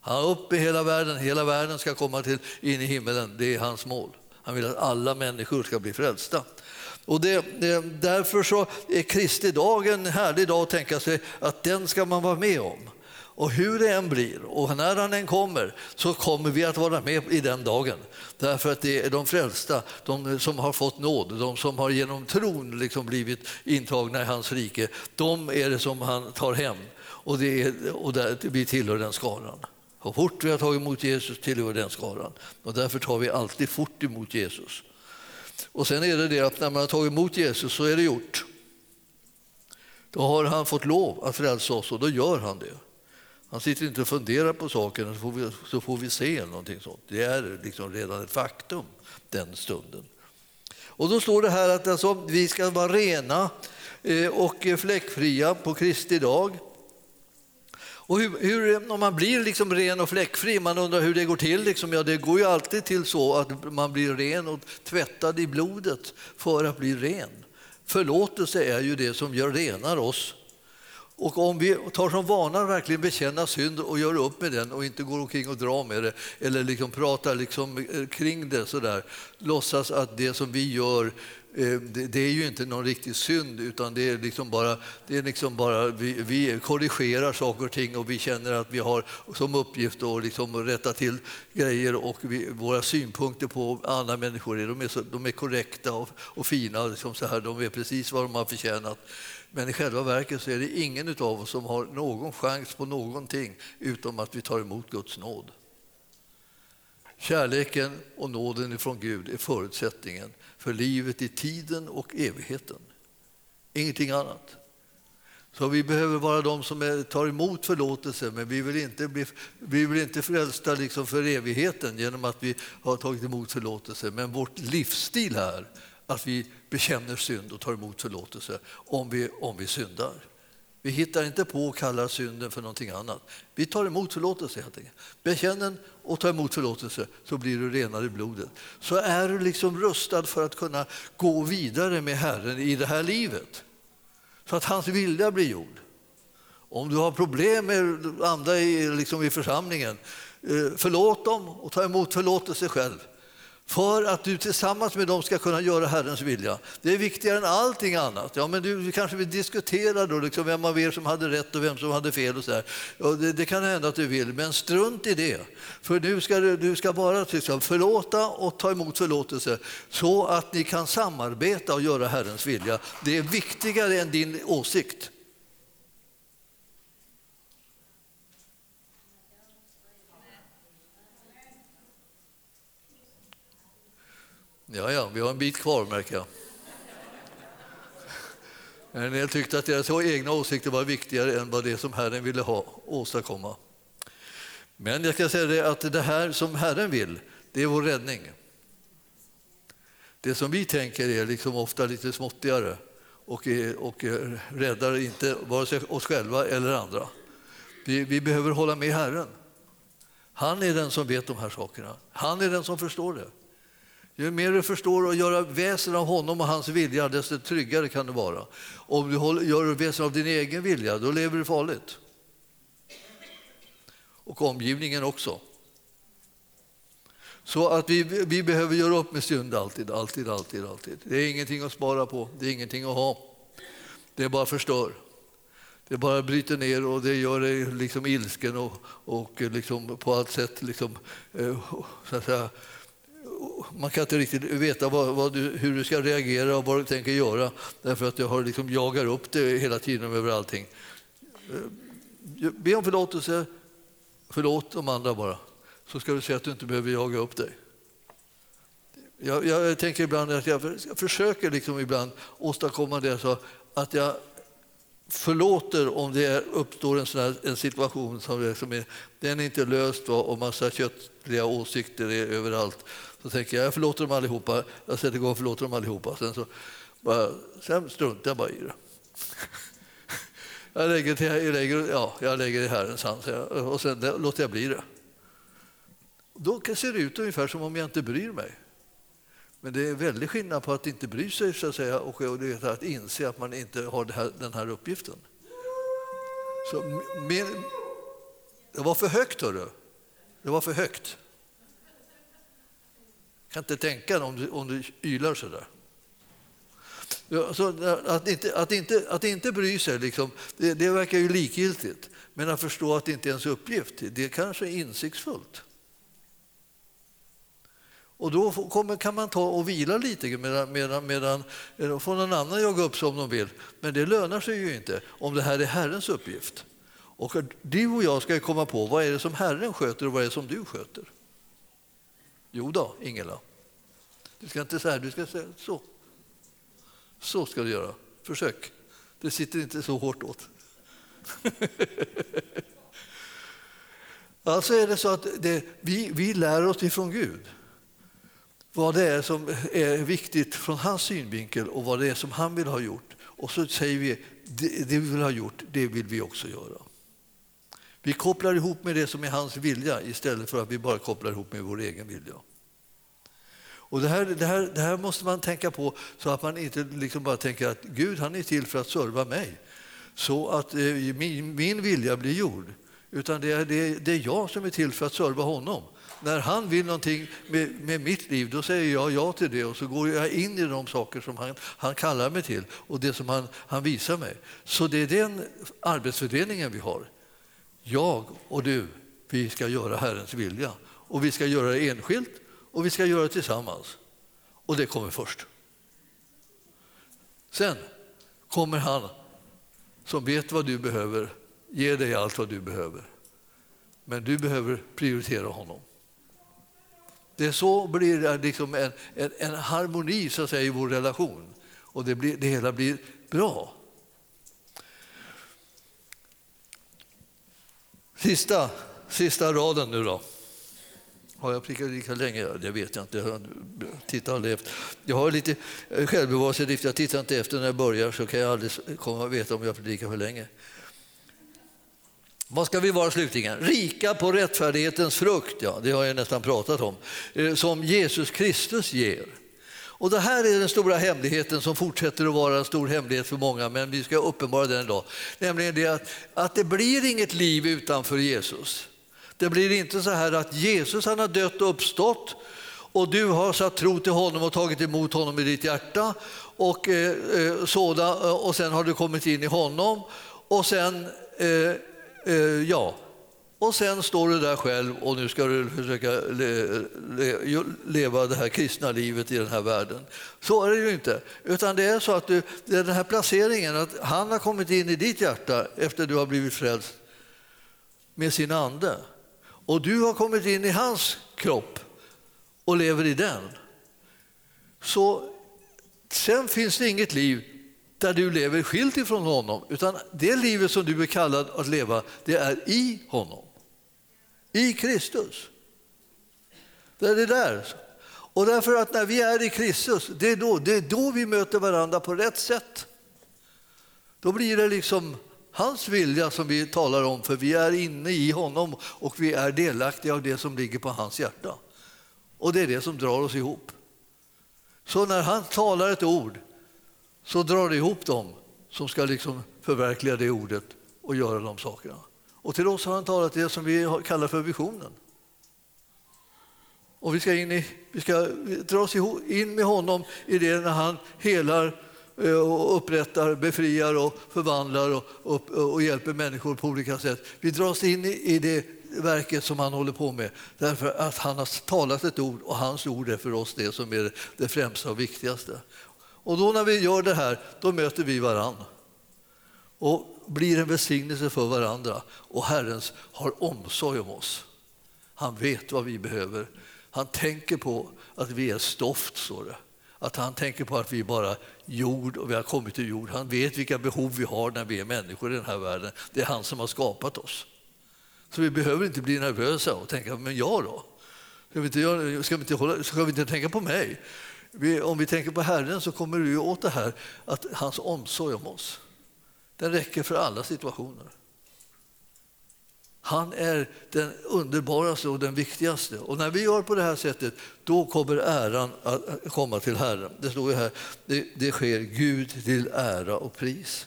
Han är uppe i hela världen, hela världen ska komma till, in i himmelen, det är hans mål. Han vill att alla människor ska bli frälsta. Och det, det, därför så är Kristi dag en härlig dag att tänka sig att den ska man vara med om. Och hur det än blir och när han än kommer så kommer vi att vara med i den dagen. Därför att det är de frälsta, de som har fått nåd, de som har genom tron liksom blivit intagna i hans rike, de är det som han tar hem. Och, det är, och där, vi tillhör den skaran. Så fort vi har tagit emot Jesus tillhör den skaran. Och därför tar vi alltid fort emot Jesus. Och sen är det det att när man har tagit emot Jesus så är det gjort. Då har han fått lov att frälsa oss och då gör han det. Han sitter inte och funderar på saken så får vi, så får vi se någonting sånt. Det är liksom redan ett faktum den stunden. Och då står det här att alltså, vi ska vara rena eh, och fläckfria på Kristi dag. Och hur, hur, om man blir liksom ren och fläckfri, man undrar hur det går till. Liksom, ja, det går ju alltid till så att man blir ren och tvättad i blodet för att bli ren. Förlåtelse är ju det som gör renar oss och om vi tar som vana att verkligen bekänna synd och gör upp med den och inte går omkring och drar med det eller liksom pratar liksom eh, kring det sådär, låtsas att det som vi gör eh, det är ju inte någon riktig synd utan det är liksom bara, det är liksom bara vi, vi korrigerar saker och ting och vi känner att vi har som uppgift att liksom rätta till grejer och vi, våra synpunkter på andra människor de är, så, de är korrekta och, och fina, liksom så här, de är precis vad de har förtjänat. Men i själva verket så är det ingen av oss som har någon chans på någonting utom att vi tar emot Guds nåd. Kärleken och nåden från Gud är förutsättningen för livet i tiden och evigheten. Ingenting annat. Så vi behöver vara de som är, tar emot förlåtelse men vi vill inte bli, vi vill inte frälsta liksom för evigheten genom att vi har tagit emot förlåtelse. Men vårt livsstil här att vi bekänner synd och tar emot förlåtelse om vi, om vi syndar. Vi hittar inte på att kalla synden för någonting annat. Vi tar emot förlåtelse helt enkelt. Bekänn den och ta emot förlåtelse så blir du renare i blodet. Så är du liksom rustad för att kunna gå vidare med Herren i det här livet. Så att hans vilja blir gjord. Om du har problem med andra i, liksom i församlingen, eh, förlåt dem och ta emot förlåtelse själv för att du tillsammans med dem ska kunna göra Herrens vilja. Det är viktigare än allting annat. Ja, men du kanske vill diskutera då, liksom vem av er som hade rätt och vem som hade fel. Och så ja, det, det, kan hända att du vill, men strunt i det. För nu ska du, du ska bara liksom, förlåta och ta emot förlåtelse så att ni kan samarbeta och göra Herrens vilja. Det är viktigare än din åsikt. Ja, ja, vi har en bit kvar märker jag. En del tyckte att deras egna åsikter var viktigare än vad det som Herren ville ha, åstadkomma. Men jag ska säga det att det här som Herren vill, det är vår räddning. Det som vi tänker är liksom ofta lite småttigare och, och räddar inte vare sig oss själva eller andra. Vi, vi behöver hålla med Herren. Han är den som vet de här sakerna. Han är den som förstår det. Ju mer du förstår att göra väsen av honom och hans vilja, desto tryggare kan du vara. Om du gör väsen av din egen vilja, då lever du farligt. Och omgivningen också. Så att vi, vi behöver göra upp med synd alltid, alltid, alltid, alltid. Det är ingenting att spara på, det är ingenting att ha. Det bara förstör. Det bara bryter ner och det gör dig liksom ilsken och, och liksom på allt sätt liksom, eh, så att säga, man kan inte riktigt veta vad, vad du, hur du ska reagera och vad du tänker göra därför att jag har liksom jagar upp det hela tiden över allting. Eh, be om förlåtelse, förlåt de andra bara, så ska du se att du inte behöver jaga upp dig. Jag, jag tänker ibland att jag, jag försöker liksom ibland åstadkomma det så att jag förlåter om det uppstår en, sån här, en situation som, är, som är, den är inte löst och massa köttliga åsikter är överallt. Så tänker jag jag förlåter dem allihopa. Jag sätter igång och förlåter dem allihopa. Sen, så bara, sen struntar jag bara i det. Jag lägger, till, jag lägger, ja, jag lägger i Herrens hand och sen låter jag bli det. Då ser det ut ungefär som om jag inte bryr mig. Men det är en väldig skillnad på att inte bry sig så att säga, och att inse att man inte har här, den här uppgiften. Så, men, det var för högt, hörru. Det var för högt. Jag kan inte tänka om du, om du ylar så där. Så att, inte, att, inte, att inte bry sig, liksom, det, det verkar ju likgiltigt. Men att förstå att det inte är ens uppgift, det kanske är insiktsfullt. Och då kommer, kan man ta och vila lite medan, medan, medan då får någon annan jaga upp sig om de vill. Men det lönar sig ju inte om det här är Herrens uppgift. Och du och jag ska komma på vad är det som Herren sköter och vad är det som du sköter. Jo då, Ingela. Du ska inte säga du ska säga så. Så ska du göra. Försök. Det sitter inte så hårt åt. alltså är det så att det, vi, vi lär oss ifrån Gud vad det är som är viktigt från hans synvinkel och vad det är som han vill ha gjort. Och så säger vi det, det vi vill ha gjort, det vill vi också göra. Vi kopplar ihop med det som är hans vilja istället för att vi bara kopplar ihop med vår egen vilja. Och det, här, det, här, det här måste man tänka på så att man inte liksom bara tänker att Gud han är till för att serva mig så att eh, min, min vilja blir gjord. Utan det är, det, det är jag som är till för att serva honom. När han vill någonting med, med mitt liv, då säger jag ja till det och så går jag in i de saker som han, han kallar mig till och det som han, han visar mig. Så det är den arbetsfördelningen vi har. Jag och du, vi ska göra Herrens vilja. Och vi ska göra det enskilt och vi ska göra det tillsammans. Och det kommer först. Sen kommer han som vet vad du behöver, ge dig allt vad du behöver. Men du behöver prioritera honom. Det är så blir det liksom en, en, en, harmoni så att säga, i vår relation och det, blir, det hela blir bra. Sista, sista raden nu då. Har jag prickat lika länge? Det vet jag inte. Jag tittar aldrig efter. Jag har lite självbevarelsedrift. Jag tittar inte efter när jag börjar så kan jag aldrig komma veta om jag predikar för länge. Vad ska vi vara slutligen? Rika på rättfärdighetens frukt, ja, det har jag nästan pratat om, eh, som Jesus Kristus ger. Och det här är den stora hemligheten som fortsätter att vara en stor hemlighet för många, men vi ska uppenbara den idag. Nämligen det att, att det blir inget liv utanför Jesus. Det blir inte så här att Jesus han har dött och uppstått och du har satt tro till honom och tagit emot honom i ditt hjärta och, eh, eh såda, eh, och sen har du kommit in i honom och sen eh, Eh, ja, och sen står du där själv och nu ska du försöka leva det här kristna livet i den här världen. Så är det ju inte. Utan det är så att du, det är den här placeringen, att han har kommit in i ditt hjärta efter du har blivit frälst med sin ande. Och du har kommit in i hans kropp och lever i den. Så sen finns det inget liv där du lever skilt ifrån honom, utan det livet som du är kallad att leva, det är i honom. I Kristus. Det är det där. Och därför att när vi är i Kristus, det är då, det är då vi möter varandra på rätt sätt. Då blir det liksom hans vilja som vi talar om, för vi är inne i honom och vi är delaktiga av det som ligger på hans hjärta. Och det är det som drar oss ihop. Så när han talar ett ord så drar det ihop dem som ska liksom förverkliga det ordet och göra de sakerna. Och till oss har han talat det som vi kallar för visionen. Och vi ska, in i, vi ska dras in med honom i det när han helar Eh, och upprättar, befriar och förvandlar och, och, och hjälper människor på olika sätt. Vi dras in i det verket som han håller på med därför att han har talat ett ord och hans ord är för oss det som är det främsta och viktigaste. Och då när vi gör det här, då möter vi varann och blir en välsignelse för varandra. Och Herren har omsorg om oss. Han vet vad vi behöver. Han tänker på att vi är stoft, står det. Att han tänker på att vi är bara jord och vi har kommit till jord. Han vet vilka behov vi har när vi är människor i den här världen. Det är han som har skapat oss. Så vi behöver inte bli nervösa och tänka, men jag då? Ska vi inte, ska vi inte, hålla, ska vi inte tänka på mig? Vi, om vi tänker på Herren så kommer du åt det här att hans omsorg om oss, den räcker för alla situationer. Han är den underbaraste och den viktigaste. Och när vi gör på det här sättet, då kommer äran att komma till Herren. Det står ju här, det, det sker Gud till ära och pris.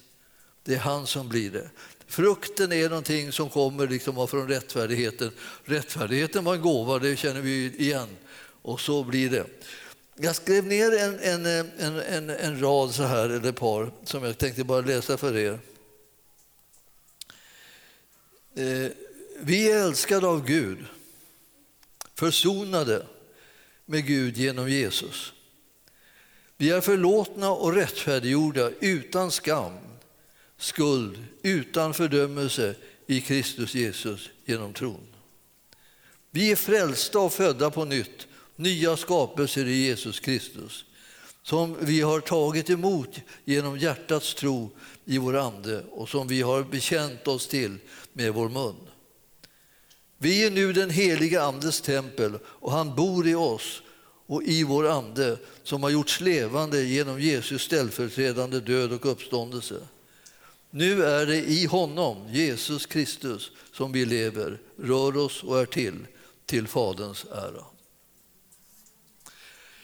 Det är han som blir det. Frukten är någonting som kommer liksom från rättfärdigheten. Rättfärdigheten var en gåva, det känner vi igen. Och så blir det. Jag skrev ner en, en, en, en, en rad så här, eller ett par, som jag tänkte bara läsa för er. Eh, vi är älskade av Gud, försonade med Gud genom Jesus. Vi är förlåtna och rättfärdiggjorda utan skam, skuld, utan fördömelse i Kristus Jesus genom tron. Vi är frälsta och födda på nytt, nya skapelser i Jesus Kristus som vi har tagit emot genom hjärtats tro i vår ande och som vi har bekänt oss till med vår mun. Vi är nu den heliga Andes tempel och han bor i oss och i vår ande som har gjorts levande genom Jesus ställföreträdande död och uppståndelse. Nu är det i honom, Jesus Kristus, som vi lever, rör oss och är till, till Faderns ära.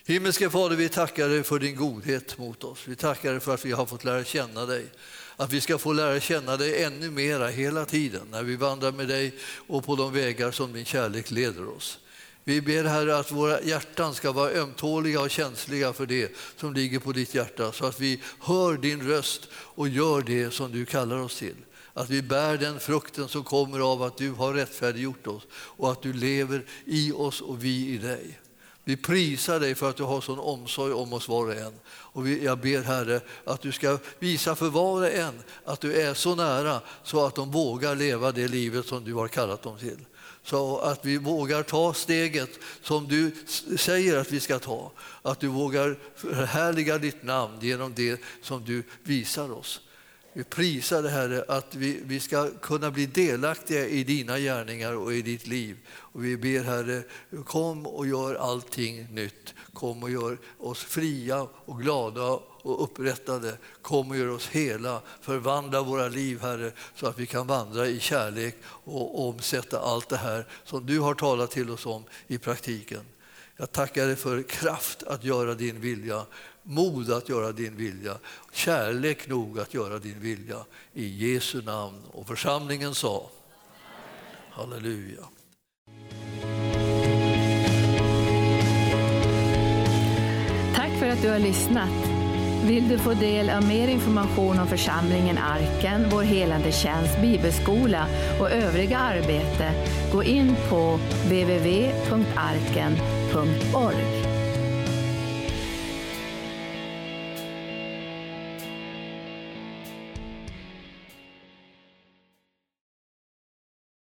Himmelske Fader, vi tackar dig för din godhet mot oss. Vi tackar dig för att vi har fått lära känna dig att vi ska få lära känna dig ännu mera hela tiden när vi vandrar med dig och på de vägar som din kärlek leder oss. Vi ber Herre att våra hjärtan ska vara ömtåliga och känsliga för det som ligger på ditt hjärta så att vi hör din röst och gör det som du kallar oss till. Att vi bär den frukten som kommer av att du har rättfärdiggjort oss och att du lever i oss och vi i dig. Vi prisar dig för att du har sån omsorg om oss var och en. Och jag ber Herre att du ska visa för var och en att du är så nära så att de vågar leva det livet som du har kallat dem till. Så att vi vågar ta steget som du säger att vi ska ta. Att du vågar förhärliga ditt namn genom det som du visar oss. Vi prisar dig Herre att vi, vi ska kunna bli delaktiga i dina gärningar och i ditt liv. Och vi ber Herre, kom och gör allting nytt. Kom och gör oss fria och glada och upprättade. Kom och gör oss hela. Förvandla våra liv, Herre, så att vi kan vandra i kärlek och omsätta allt det här som du har talat till oss om i praktiken. Jag tackar dig för kraft att göra din vilja mod att göra din vilja, kärlek nog att göra din vilja. I Jesu namn. Och församlingen sa Halleluja. Tack för att du har lyssnat. Vill du få del av mer information om församlingen Arken, vår helande tjänst, bibelskola och övriga arbete, gå in på www.arken.org.